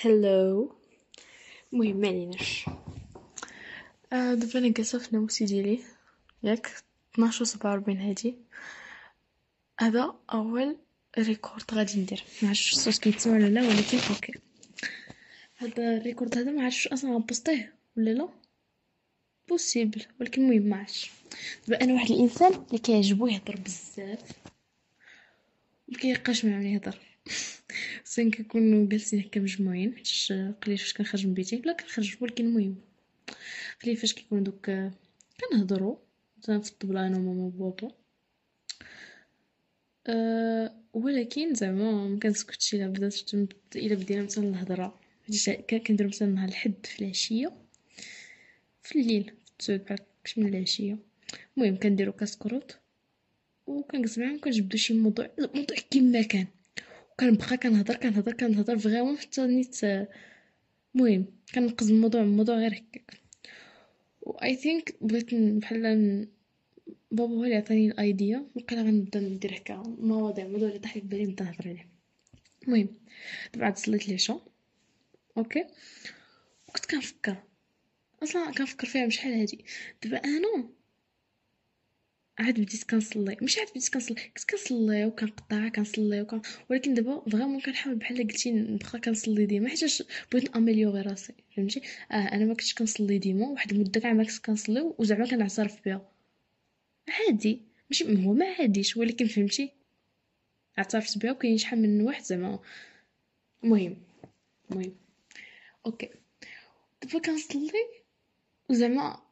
hello المهم ما عليناش آه دابا أنا جالسه في الناموسي ديالي ياك 12 و 47 هادي هذا اول record غادي ندير ما عرفتش الصوت كيتسمع ولا لا ولكن okay هذا ال record هذا ما عرفتش أصلا غنبوسطيه ولا لا possible ولكن المهم ما عرفتش دابا أنا واحد الانسان اللي كيعجبو يهضر بزاف مكيبقاش معاوني يهضر خصنا كنكونو جالسين هكا مجموعين حيتاش قليل فاش كنخرج من بيتي لا كنخرج ولكن المهم قليل فاش كيكون دوك كنهضرو مثلا في الطبلة أنا وماما وبابا أه ولكن زعما مكنسكتش إلا بدات إلا بدينا مثلا الهضرة. كندير مثلا نهار الحد في العشية في الليل في التسود بحال من العشية. المهم كنديرو كاس كروت وكنجلس معاهم كنجبدو شي موضوع موضوع كيما كان. وكنبقى كنهضر كنهضر كنهضر vraiment حتى نيت المهم كنقز الموضوع الموضوع غير هكاك. و I think بغيت بحال بابا هو اللي عطاني ال idea وقيلا غنبدا ندير هكا مواضيع موضوع اللي طاح في بالي نبدا نهضر عليه المهم دابا عاد صليت العشاء okay؟ وكنت كنفكر أصلا كنفكر فيها شحال هادي. دابا أنا عاد بديت كنصلي. مش عاد بديت كنصلي كنت كنصلي وكنقطع كنصلي وكن... ولكن دابا vraiment كنحاول بحال قلتي نبقى كنصلي ديما حيت بغيت نأميليوري راسي فهمتي؟ آه أنا ما كنتش كنصلي ديما واحد المدة كاع ما كنت كنصلي وزعما كنعترف بها عادي ماشي هو ما عاديش ولكن فهمتي؟ اعترفت بها وكاين شحال من واحد زعما. المهم المهم. okay. دابا كنصلي وزعما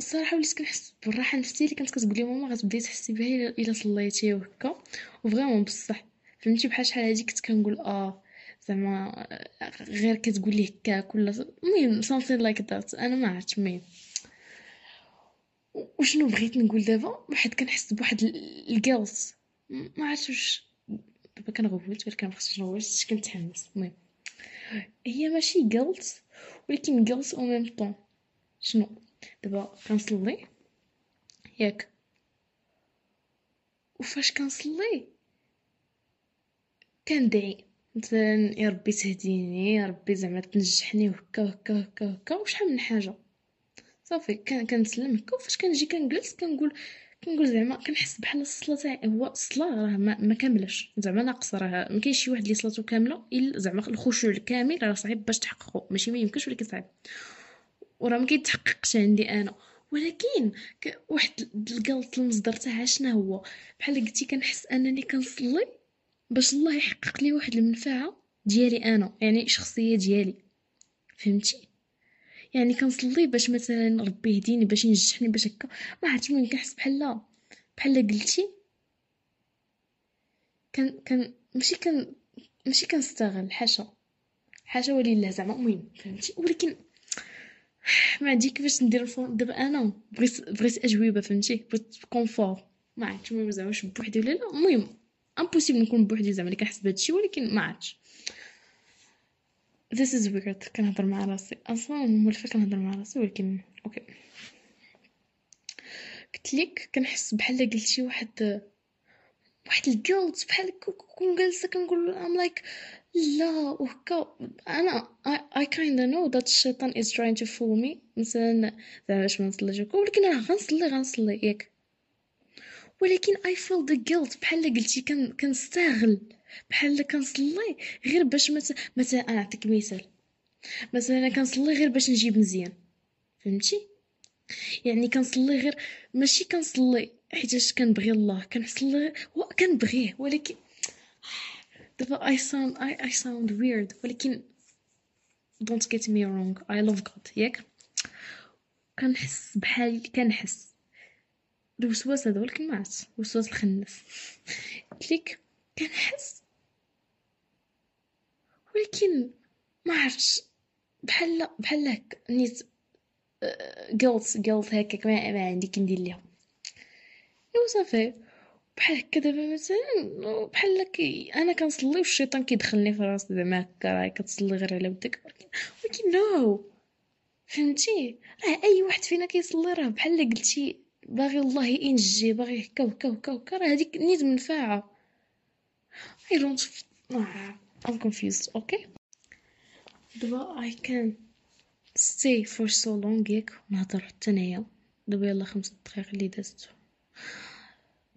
الصراحة وليت كنحس بالراحة النفسيه اللي كانت كتقول لي ماما غتبداي تحسي بها إلا صليتي وهكا. و vraiment بصح فهمتي؟ بحال شحال هادي كنت كنقول آه زعما غير كتقول لي هكاك ولا المهم something like that أنا ما عرفتش المهم وشنو بغيت نقول دابا؟ واحد كنحس بواحد ال guilt ما عرفتش واش دابا كنغوت ما خصنيش نغوت كنتحمس المهم هي ماشي جيلت ولكن جيلت أو ميم طون شنو؟ دابا كنصلي ياك وفاش كنصلي كندعي مثلا يا ربي تهديني يا ربي زعما تنجحني وهكا وهكا وهكا وهكا وشحال من حاجة صافي كنسلم هكا وفاش كنجي كنجلس كنقول كنقول زعما كنحس بحال الصلاه تاعي هو الصلاه راه ما, ما كاملاش زعما ناقصه راه ما كاينش شي واحد اللي صلاته كامله الا زعما الخشوع الكامل راه صعيب باش تحققه ماشي ما يمكنش ولكن صعيب وراه ما كيتحققش عندي أنا. ولكن واحد القلط المصدر تاعها شنو هو؟ بحال قلتي كنحس انني كنصلي باش الله يحقق لي واحد المنفعة ديالي أنا يعني شخصية ديالي. فهمتي؟ يعني كنصلي باش مثلا ربي يهديني باش ينجحني باش هكا. ما عرفتش من كنحس بحال بحال قلتي كان كان ماشي كان ماشي كنستغل حاشا. حاشا ولله زعما. المهم فهمتي؟ ولكن ما عندي كيفاش ندير ال phone دابا أنا بغيت بغيت اجوبه فهمتي بغيت confort ما عرفتش المهم زعما واش بوحدي ولا لا المهم impossible نكون بوحدي زعما اللي كنحس بهادشي ولكن ما عرفتش this is weird. كنهضر مع راسي أصلا مولفه كنهضر مع راسي ولكن okay قلت لك كنحس بحال قلتي واحد واحد ال guilt بحال كون جالسه كنقول I'm like لا وهكا أنا I kinda know that الشيطان is trying to fool me. مثلا زعما باش ما نصليش ولكن راه غنصلي غنصلي ياك. ولكن I feel the guilt. بحال قلتي كن كنستغل. بحال كنصلي غير باش مثلا مثلا أنا نعطيك مثال. مثلا أنا كنصلي غير باش نجيب مزيان. فهمتي؟ يعني كنصلي غير ماشي كنصلي حيتاش كنبغي الله كنصلي كنبغيه ولكن دابا I sound I, I sound weird. ولكن don't get me wrong. I love God. ياك؟ كنحس بحال كنحس. الوسواس هذا ولكن ما عرفت وسواس الخناس قلت كنحس. ولكن ما عرفتش. بحال بحال هكا. نيت جلط جلط هكاك. ما, ما عندي كندير ليها. إيوا صافي. بحال هكا دابا مثلا بحال لك أنا كنصلي والشيطان كيدخلني في راسي زعما هكا راهي كتصلي غير على ودك. ولكن نو فهمتي؟ راه أي واحد فينا كيصلي راه بحال قلتي باغي الله ينجي باغي هكا وهكا وهكا وهكا راه هذيك نيت منفعة. I don't I'm confused okay دابا I can stay for so long ياك نهضر حتى انايا دابا يلا خمس دقائق اللي دازت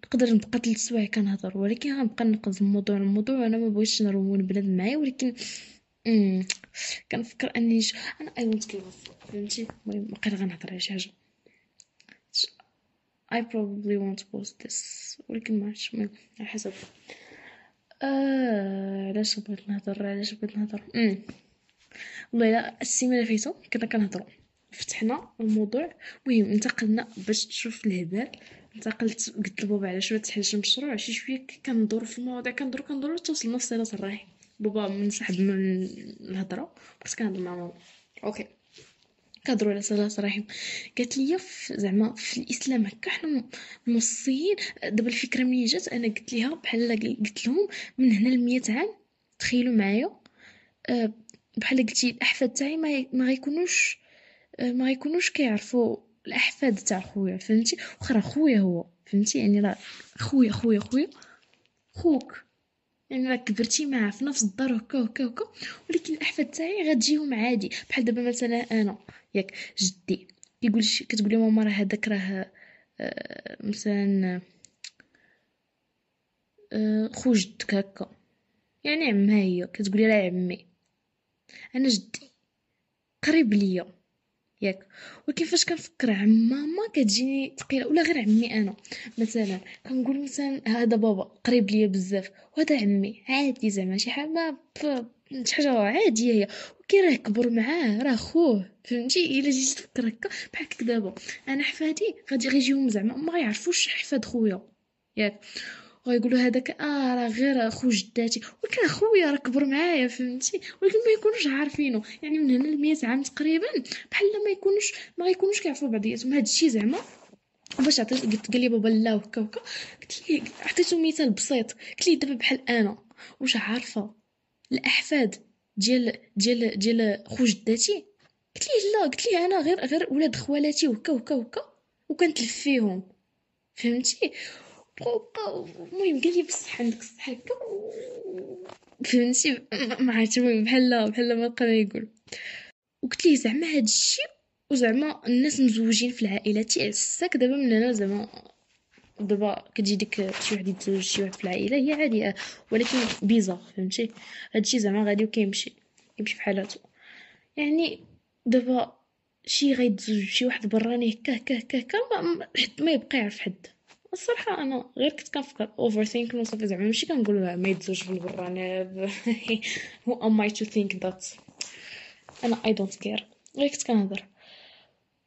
نقدر نبقى ثلاث سوايع كنهضر ولكن غنبقى نقز الموضوع الموضوع أنا ما بغيتش نروون بنادم معايا ولكن مم. كنفكر أني ج... أنا اي ونت كيف فهمتي المهم بقيت غنهضر على شي حاجة I probably won't post this ولكن ما المهم على حسب آه... علاش بغيت نهضر علاش بغيت نهضر. والله الا السيمانة فيتو كنا كنهضروا فتحنا الموضوع المهم انتقلنا باش تشوف الهبال انتقلت قلت لبابا على شوية تحل مشروع شي شوية كندور في المواضيع كندور كندور توصلنا لصله الرحم بابا منسحب من الهضرة بس كنهضر مع ماما. أوكي. كهضروا على صلاة الرحم قالت لي زعما في الإسلام هكا حنا موصيين. دابا الفكرة منين جات؟ أنا قلت ليها بحال قلت لهم من هنا ل عام تخيلوا معايا. أه بحال قلتي الأحفاد تاعي ما, ما غيكونوش أه ما غيكونوش كيعرفوا الأحفاد تاع خويا فهمتي؟ واخا خويا هو فهمتي؟ يعني راه خويا خويا خويا خوك. يعني راك كبرتي معاه في نفس الدار هكا هكا هكا. ولكن الأحفاد تاعي غتجيهم عادي. بحال دابا مثلا أنا ياك جدي. كيقول كتقولي ماما راه هذاك راه آه مثلا آه خو جدك هكا. يعني عمها هي كتقولي راه عمي. أنا جدي. قريب ليا. ياك. ولكن فاش كنفكر عم ماما كتجيني ثقيله ولا غير عمي أنا. مثلا كنقول مثلا هذا بابا قريب ليا بزاف وهذا عمي عادي زعما شي حاجة ما شي حاجة عادية هي. ولكن راه كبر معاه راه خوه فهمتي؟ إلا جيت تفكر هكا بحال دابا. أنا حفادي غادي غيجيهم زعما ما غيعرفوش حفاد خويا. ياك. ويقولوا هذاك آه راه غير خو جداتي ولكن خويا راه كبر معايا فهمتي؟ ولكن ما يكونوش عارفينه. يعني من هنا ل عام تقريبا بحال ما يكونوش ما غيكونوش كيعرفوا بعضياتهم هذا الشيء زعما باش عطيت قلت قال لي بابا لا وكا وكا قلت لي عطيته مثال بسيط. قلت لي دابا بحال أنا واش عارفة الأحفاد ديال ديال ديال خو جداتي قلت لي لا قلت لي أنا غير غير ولاد خوالاتي وكا وكا وكا وكنتلف فيهم فهمتي؟ المهم قال لي بصح عندك الصح هكا فهمتي؟ ما عرفتش المهم بحال بحال ما بقى يقول. وقلت ليه زعما هاد الشيء وزعما الناس مزوجين في العائلة تاع الساك دابا من هنا زعما دابا كتجي ديك شي واحد يتزوج شي واحد في العائلة هي عادي ولكن بيزا فهمتي؟ هادشي زعما غادي وكيمشي يمشي بحالاتو يعني دابا شي غيتزوج شي واحد براني هكا هكا هكا ما, ما يبقى يعرف حد. الصراحة أنا غير كنت كنفكر overthink وصافي زعما ماشي كنقول ما يتزوج في البراني who am I to think that أنا I don't care غير كنت كنهضر.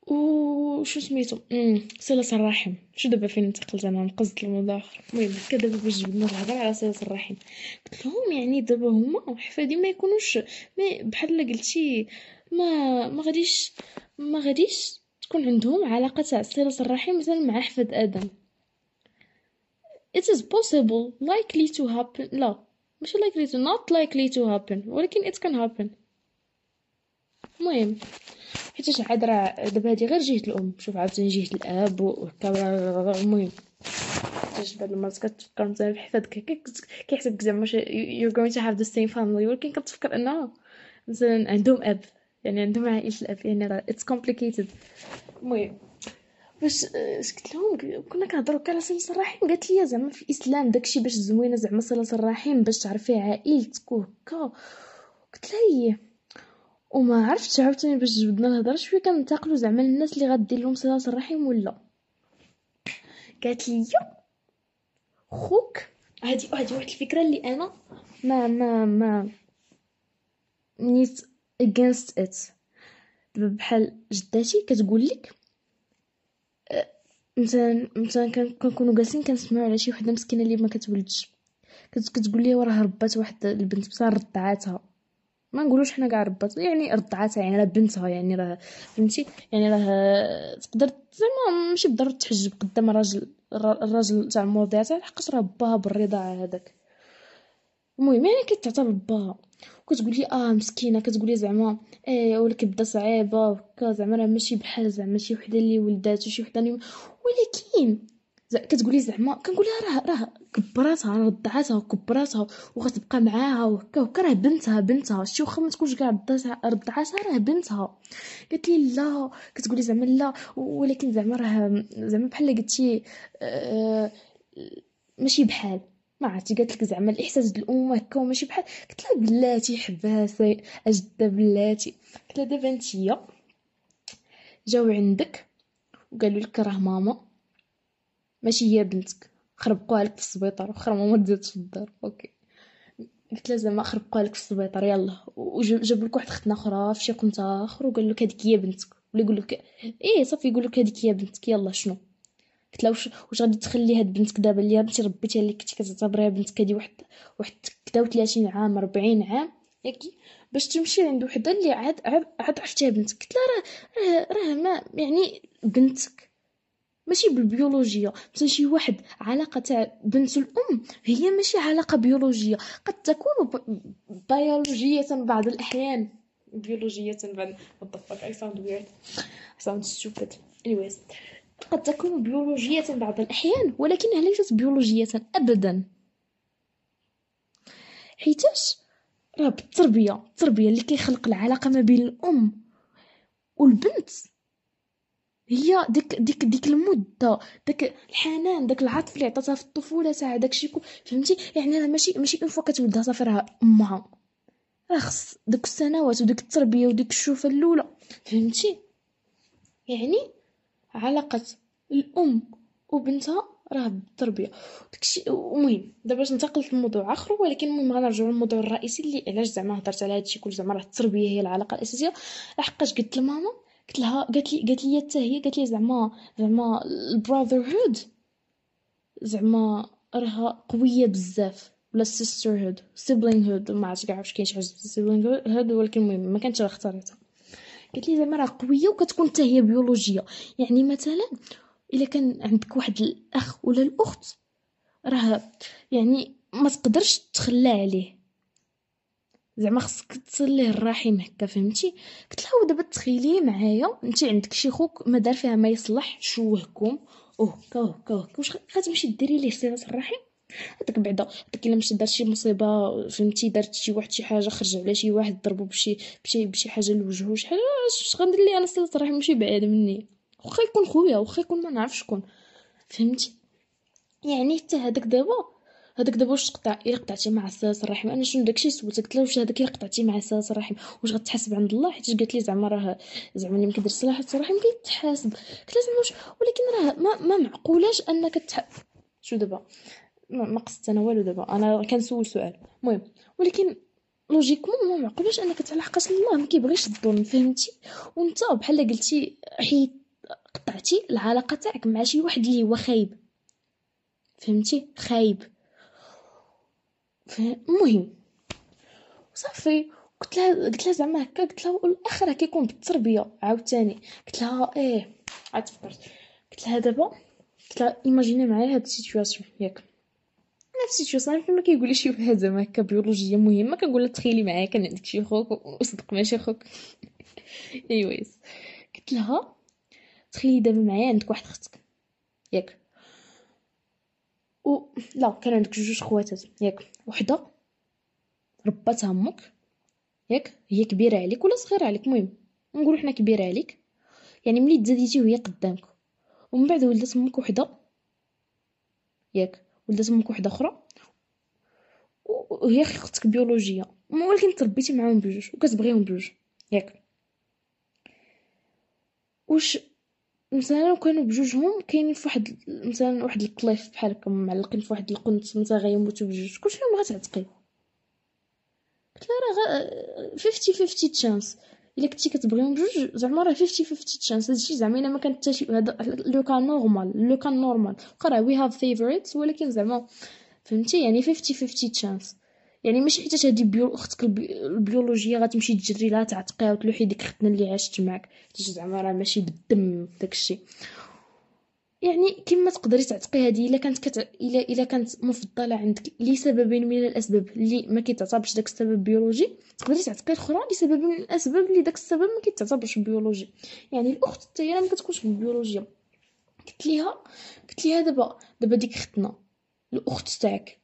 وشو سميتو؟ صلة الرحم. شو دابا فين انتقلت؟ أنا نقصد الموضوع آخر. المهم هكا دابا باش جبنا الهضرة على صلة الرحم. قلت لهم يعني دابا هما حفادي ما يكونوش ما بحال قلتي ما ما غاديش ما غاديش تكون عندهم علاقة تاع صلة الرحم مثلا مع حفاد آدم. It is possible likely to happen لا ماشي likely to not likely to happen ولكن it can happen. المهم حيتاش عاد راه دابا هادي غير جهة الأم شوف عاوتاني جهة الأب وهكا المهم حيتاش بعض المرات كتفكر مثلا في حفادك كيحسبك زعما you're going to have the same family ولكن كتفكر أنه مثلا عندهم أب يعني عندهم عائلة الأب يعني راه it's complicated. المهم باش قلت لهم كنا كنهضروا على صلة الرحم قالت لي زعما في الاسلام داكشي باش زوينة زعما صلة الرحم باش تعرفي عائلتك وهكا قلت لها هي وما عرفتش عاوتاني باش جبدنا الهضره شوية كننتقلوا زعما للناس اللي غدير لهم صلة الرحم ولا قالت لي خوك. هادي هادي واحد الفكرة اللي أنا ما ما ما نيت against it. بحال جداتي كتقول لك مثلا مثلا كنكونوا جالسين كنسمعوا على شي وحدة مسكينة اللي ما كتولدش. كتقول لي راه ربات واحد البنت بصح رضعاتها. ما نقولوش حنا كاع ربات يعني رضعاتها يعني راه بنتها يعني راه فهمتي؟ يعني راه تقدر زعما ماشي بالضروره تحجب قدام الراجل الراجل تاع المرضعه لحقاش راه باها بالرضاعة هذاك. المهم يعني كتعتبر باها. كتقول لي آه مسكينة كتقول لي زعما إيه والكبده صعيبة وكا زعما راه ماشي بحال زعما شي وحدة اللي ولدات وشي وحدة اللي ولكن كتقول لي زعما كنقول لها راه راه كبراتها رضعاتها وكبراتها وغتبقى معاها وهكا وهكا راه بنتها بنتها. شتي واخا ما تكونش كاع رضعاتها راه بنتها. قالت لي لا كتقولي زعما لا ولكن زعما راه زعما بحال قلتي آه ماشي بحال. ما عرفتي قالت لك زعما الإحساس ديال الام هكا وماشي بحال قلت لها بلاتي حباسة أجدة بلاتي. قلت لها دابا نتيا جاو عندك وقالوا لك راه ماما ماشي هي بنتك خربقوها لك في السبيطار وخر ماما تزيدش في الدار. okay. قلت لها زعما خربقوها لك في السبيطار يلا. وجاب لك واحد ختنا أخرى في شي قنت اخر وقال لك هذيك هي بنتك. ولا يقول لك إيه صافي يقول لك هذيك هي بنتك يلا شنو؟ قلت لها واش واش غادي تخلي هاد بنتك دابا اللي انت ربيتيها اللي كنتي كتعتبريها بنتك هادي واحد واحد 33 عام 40 عام ياكي؟ باش تمشي عند وحدة اللي عاد عاد, عرفتيها بنتك. قلت لها راه راه ما يعني بنتك. ماشي بالبيولوجيا مثلا شي واحد علاقة تاع بنت الأم هي ماشي علاقة بيولوجية. قد تكون بيولوجيه بعض الأحيان. بيولوجيه بعد what the fuck? I sound weird. I sound stupid. Anyways. قد تكون بيولوجية بعض الأحيان ولكنها ليست بيولوجية أبدا؟ حيتاش؟ راه بالتربية التربية اللي كيخلق العلاقة ما بين الأم والبنت. هي ديك ديك ديك المدة داك الحنان داك العطف اللي عطاتها في الطفولة تاع داك الشيء فهمتي؟ يعني راه ماشي ماشي une fois كتولدها صافي راه أمها. راه خص داك السنوات وديك التربية وديك الشوفة الأولى. فهمتي؟ يعني علاقة الأم وبنتها راه بالتربية. داكشي المهم دابا باش ننتقل لموضوع آخر ولكن المهم غنرجعوا للموضوع الرئيسي اللي علاش زعما هضرت على هادشي كل زعما راه التربية هي العلاقة الأساسية. لحقاش قلت لماما قلت لها قالت لي قالت لي حتى هي قالت لي زعما زعما البراذر هود زعما راها قوية بزاف. ولا ال sisterhood siblinghood ما عرفتش كاع واش كاين شي حاجة siblinghood ولكن المهم ما كانتش اختارتها قالت لي زعما راه قوية وكتكون حتى هي بيولوجية. يعني مثلا إلا كان عندك واحد الأخ ولا الأخت راه يعني ما تقدرش تخلى عليه. زعما خصك تصل ليه الرحم هكا فهمتي؟ قلت لها دابا تخيلي معايا انت عندك شي خوك ما دار فيها ما يصلح شوهكم وهكا وهكا وهكا واش غتمشي ديري ليه صلة الرحم هذاك بعدا هذاك الا مشى دار شي مصيبة فهمتي؟ دارت شي واحد شي حاجة خرج على شي واحد ضربو بشي بشي بشي حاجة لوجهو شي حاجة اش غندير ليه أنا صلة الرحم؟ ماشي بعيد مني. واخا يكون خويا واخا يكون ما نعرف شكون. فهمتي؟ يعني حتى هذاك دابا هذاك دابا واش تقطع إلا قطعتي مع السلاسل الرحم؟ أنا شنو داكشي سولتك؟ قلت لها واش هذاك إلا قطعتي مع السلاسل الرحم؟ واش غتحاسب عند الله؟ حيت قالت لي زعما راه زعما اللي ما كيدير صلاح الرحم كيتحاسب قلت لها زعما ولكن راه ما, ما معقولاش أنك تح... شو دابا؟ ما قصدت أنا والو دابا. أنا كنسول سؤال. المهم ولكن لوجيكمون ما معقولاش أنك تلحقش الله. ما كيبغيش الظلم فهمتي؟ وأنت بحال قلتي حيت قطعتي العلاقة تاعك مع شي واحد اللي هو خايب. فهمتي؟ خايب. المهم صافي. قلت لها قلت لها زعما هكا قلت لها الآخر كيكون بالتربية عاوتاني. قلت لها إيه عاد فكرت. قلت لها دابا قلت لها imaginer معايا هاد ال situation ياك. أنا في situation فما كيقول شي واحد زعما هكا بيولوجية مهمة كنقول لها تخيلي معايا كان عندك شي خوك وصدق ماشي خوك. anyways قلت لها تخيلي دابا معايا عندك واحد أختك. ياك. و لا كان عندك جوج خواتات ياك. وحدة. رباتها أمك ياك. هي كبيرة عليك ولا صغيرة عليك؟ المهم نقولوا حنا كبيرة عليك. يعني ملي تزاديتي وهي قدامك. ومن بعد ولدت أمك وحدة. ياك. ولدت أمك وحده أخرى؟ وهي أختك بيولوجية. ولكن تربيتي معاهم بجوج وكتبغيهم بجوج. ياك. واش مثلا كانوا بجوجهم كاينين فواحد مثلا واحد القليف بحال هكا معلقين فواحد القنت مثلا غيموتوا بجوج كلشي ما غتعتقي قلت لها راه 50 50 chance الا كنتي كتبغيهم بجوج زعما راه 50 50 chance هادشي زعما الا ما كانت حتى شي هذا لو كان normal لو كان normal قرا we have favorites ولكن زعما فهمتي يعني 50 50 chance يعني ماشي حيت هادي بيو أختك البيولوجيه غتمشي تجري لها تعتقيها وتلوحي ديك ختنا اللي عاشت معاك زعما راه ماشي بالدم داكشي يعني كما تقدري تعتقي هذه إلا كانت كت... إلا إلا كانت مفضلة عندك لسبب من الأسباب اللي ما كيتعتبرش داك السبب بيولوجي تقدري تعتقي الأخرى لسبب من الأسباب اللي داك السبب ما كيتعتبرش بيولوجي. يعني الأخت حتى هي ما كتكونش بالبيولوجيا قلت ليها قلت ليها دابا دابا ديك ختنا الأخت تاعك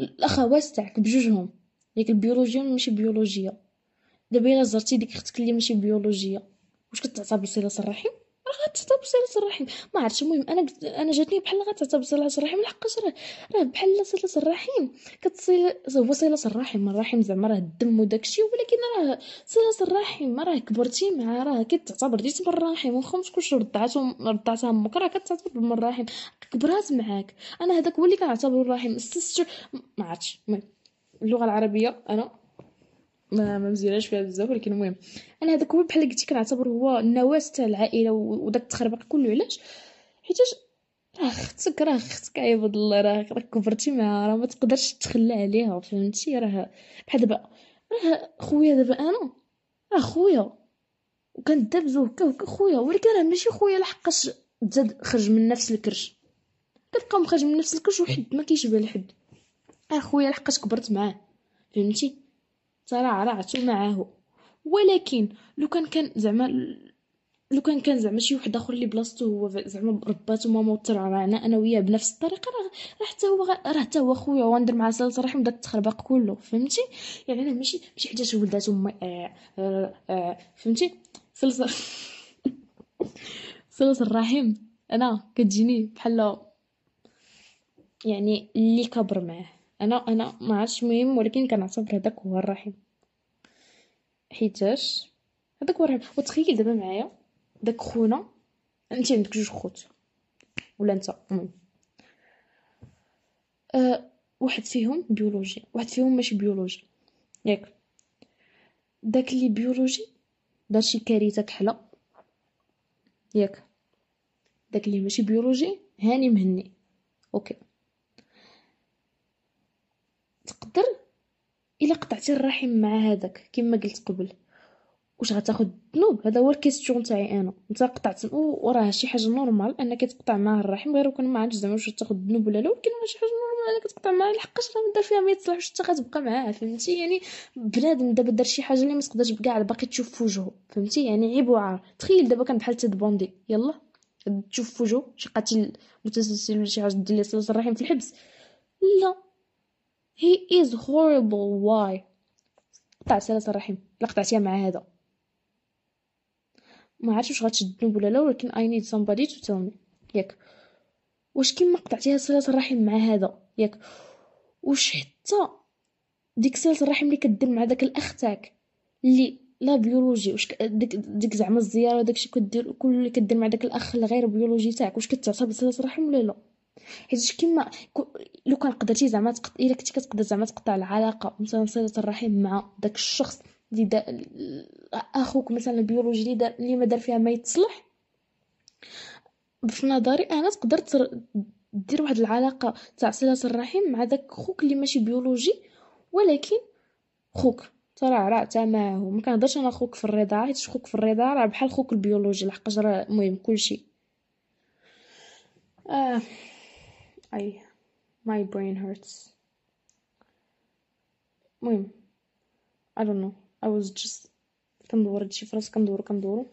الأخوات تاعك بجوجهم ديك البيولوجيا ماشي بيولوجيا دابا إلا زرتي ديك أختك اللي ماشي بيولوجيا واش كتعتبر صله الرحم راه غتعتبر صله الرحم. ما عرفتش المهم أنا أنا جاتني بحال غتعتبر صله الرحم لحقاش راه راه بحال صلة الرحم. كتصل هو صلة الرحم الرحم زعما راه الدم وداكشي ولكن راه صلة الرحم راه كبرتي مع راه كتعتبر ديت من الرحم. واخا ما تكونش رضعته رضعتها أمك راه كتعتبر من الرحم. كبرات معاك. أنا هذاك هو اللي كنعتبر الرحم. السيستر ما عرفتش. اللغة العربية أنا ما ما مزياناش فيها بزاف ولكن المهم. أنا هذاك هو بحال قلتي كنعتبر هو النواه تاع العائلة وداك التخربيق كله. علاش؟ حيتاش راه أختك راه أختك عباد الله راه راه كبرتي معاها راه ما تقدرش تخلى عليها فهمتي؟ راه بحال دابا راه خويا دابا أنا راه خويا. وكندابزو هكا هكا خويا. ولكن راه ماشي خويا لحقاش تزاد خرج من نفس الكرش. كتبقى مخرج من نفس الكرش وحد ما كيشبه لحد راه خويا لحقاش كبرت معاه فهمتي؟ ترعرعت معاه ولكن لو كان كان زعما لو كان كان زعما شي واحد آخر اللي بلاصتو هو زعما رباتو ماما وترعرعنا أنا وياه بنفس الطريقة راه راه حتى هو راه حتى هو خويا وندير معاه صله الرحم داك التخربق كله فهمتي؟ يعني أنا ماشي ماشي حيت ولدات امي آه آه آه فهمتي؟ صله صله الرحم. أنا كتجيني بحال يعني اللي كبر معاه. أنا أنا ما عرفتش مهم ولكن كنعتبر هذاك هو الرحم حيتاش؟ هذاك هو الرحم وتخيل دابا معايا داك خونا أنت عندك جوج خوت. ولا أنت؟ المهم. أه واحد فيهم بيولوجي. واحد فيهم ماشي بيولوجي. ياك. داك اللي بيولوجي دار شي كارثة كحلة. ياك. داك اللي ماشي بيولوجي هاني مهني. okay. تقدر إلا قطعتي الرحم مع هذاك كما قلت قبل. واش غتاخد الذنوب؟ هذا هو ال question تاعي أنا. أنت قطعت وراه شي حاجة normal أنك تقطع معاه الرحم غير كون ما عرفتش زعما واش تاخد الذنوب ولا لا ولكن راه شي حاجة normal أنك تقطع معاه لحقاش راه دار فيها ما يتصلحش حتى غتبقى معاه فهمتي؟ يعني بنادم دابا دار شي حاجة اللي ما تقدرش كاع باقي تشوف في وجهه فهمتي؟ يعني عيب وعار تخيل دابا كان بحال تيد بوندي. يلا تشوف في وجهه شي قاتل متسلسل ولا شي حاجة دير ليه الرحم في الحبس. لا. He is horrible. Why? قطع صلة الرحم لا قطعتيها مع هذا. ما عرفتش واش غتشد ولا لا ولكن I need somebody to tell me. ياك. واش كيما قطعتيها صلة الرحم مع هذا؟ ياك. واش حتى ديك صلة الرحم اللي كدير مع داك الأخ تاعك اللي لا بيولوجي واش ديك ديك زعما الزيارة داكشي كدير كل اللي كدير مع داك الأخ الغير بيولوجي تاعك واش كتعتبر صله الرحم ولا لا؟ حيت كيما لو كان قدرتي زعما تق... إلا كنتي كتقدر زعما تقطع العلاقة مثلا صله الرحم مع داك الشخص اللي دا... أخوك مثلا البيولوجي اللي, دا... اللي ما دار فيها ما يتصلح في نظري أنا تقدر. دير واحد العلاقة تاع صله الرحم مع داك خوك اللي ماشي بيولوجي ولكن خوك ترى راه معاه ما كنهضرش أنا خوك في الرضاعة حيت خوك في الرضاعة راه بحال خوك البيولوجي لحقاش راه المهم كلشي آه. I my brain hurts المهم I don't know I was just كندور هادشي فراسي كندورو كندورو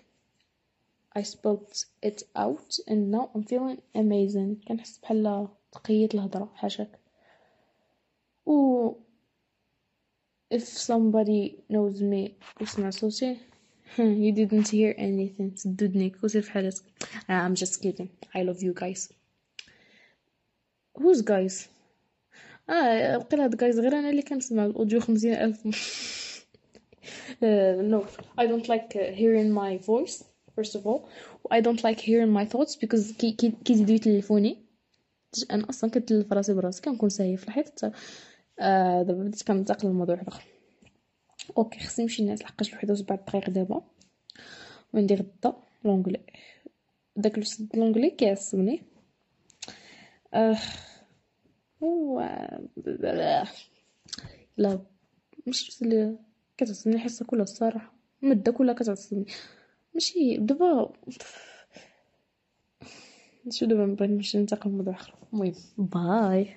I spelled it out and now I'm feeling amazing كنحس بحال تقيت الهضره حاشاك و if somebody knows me وسمع صوتي you didn't hear anything تدودنيك وسير في حالتك I'm just kidding I love you guys who's guys? آه وقيلا هاد guys غير أنا اللي كنسمع الأوديو خمسين ألف no I don't like hearing my voice first of all. I don't like hearing my thoughts كي كي كيزيدو يتلفوني أنا أصلا كنتلف راسي براسي كنكون ساهية في الحيط. حتى آه دابا بديت كننتقل لموضوع آخر. okay خصني نمشي نعس لحقاش الوحده وسبع دقائق دابا. وندير غدا؟ l'anglais داك الأستاذ l'anglais كيعصبني. آه هو لا مش كتعصبني الحصه كلها الصراحه الماده كلها كتعصبني ماشي دابا شو دابا نبغي نمشي ننتقل لموضوع آخر. المهم باي.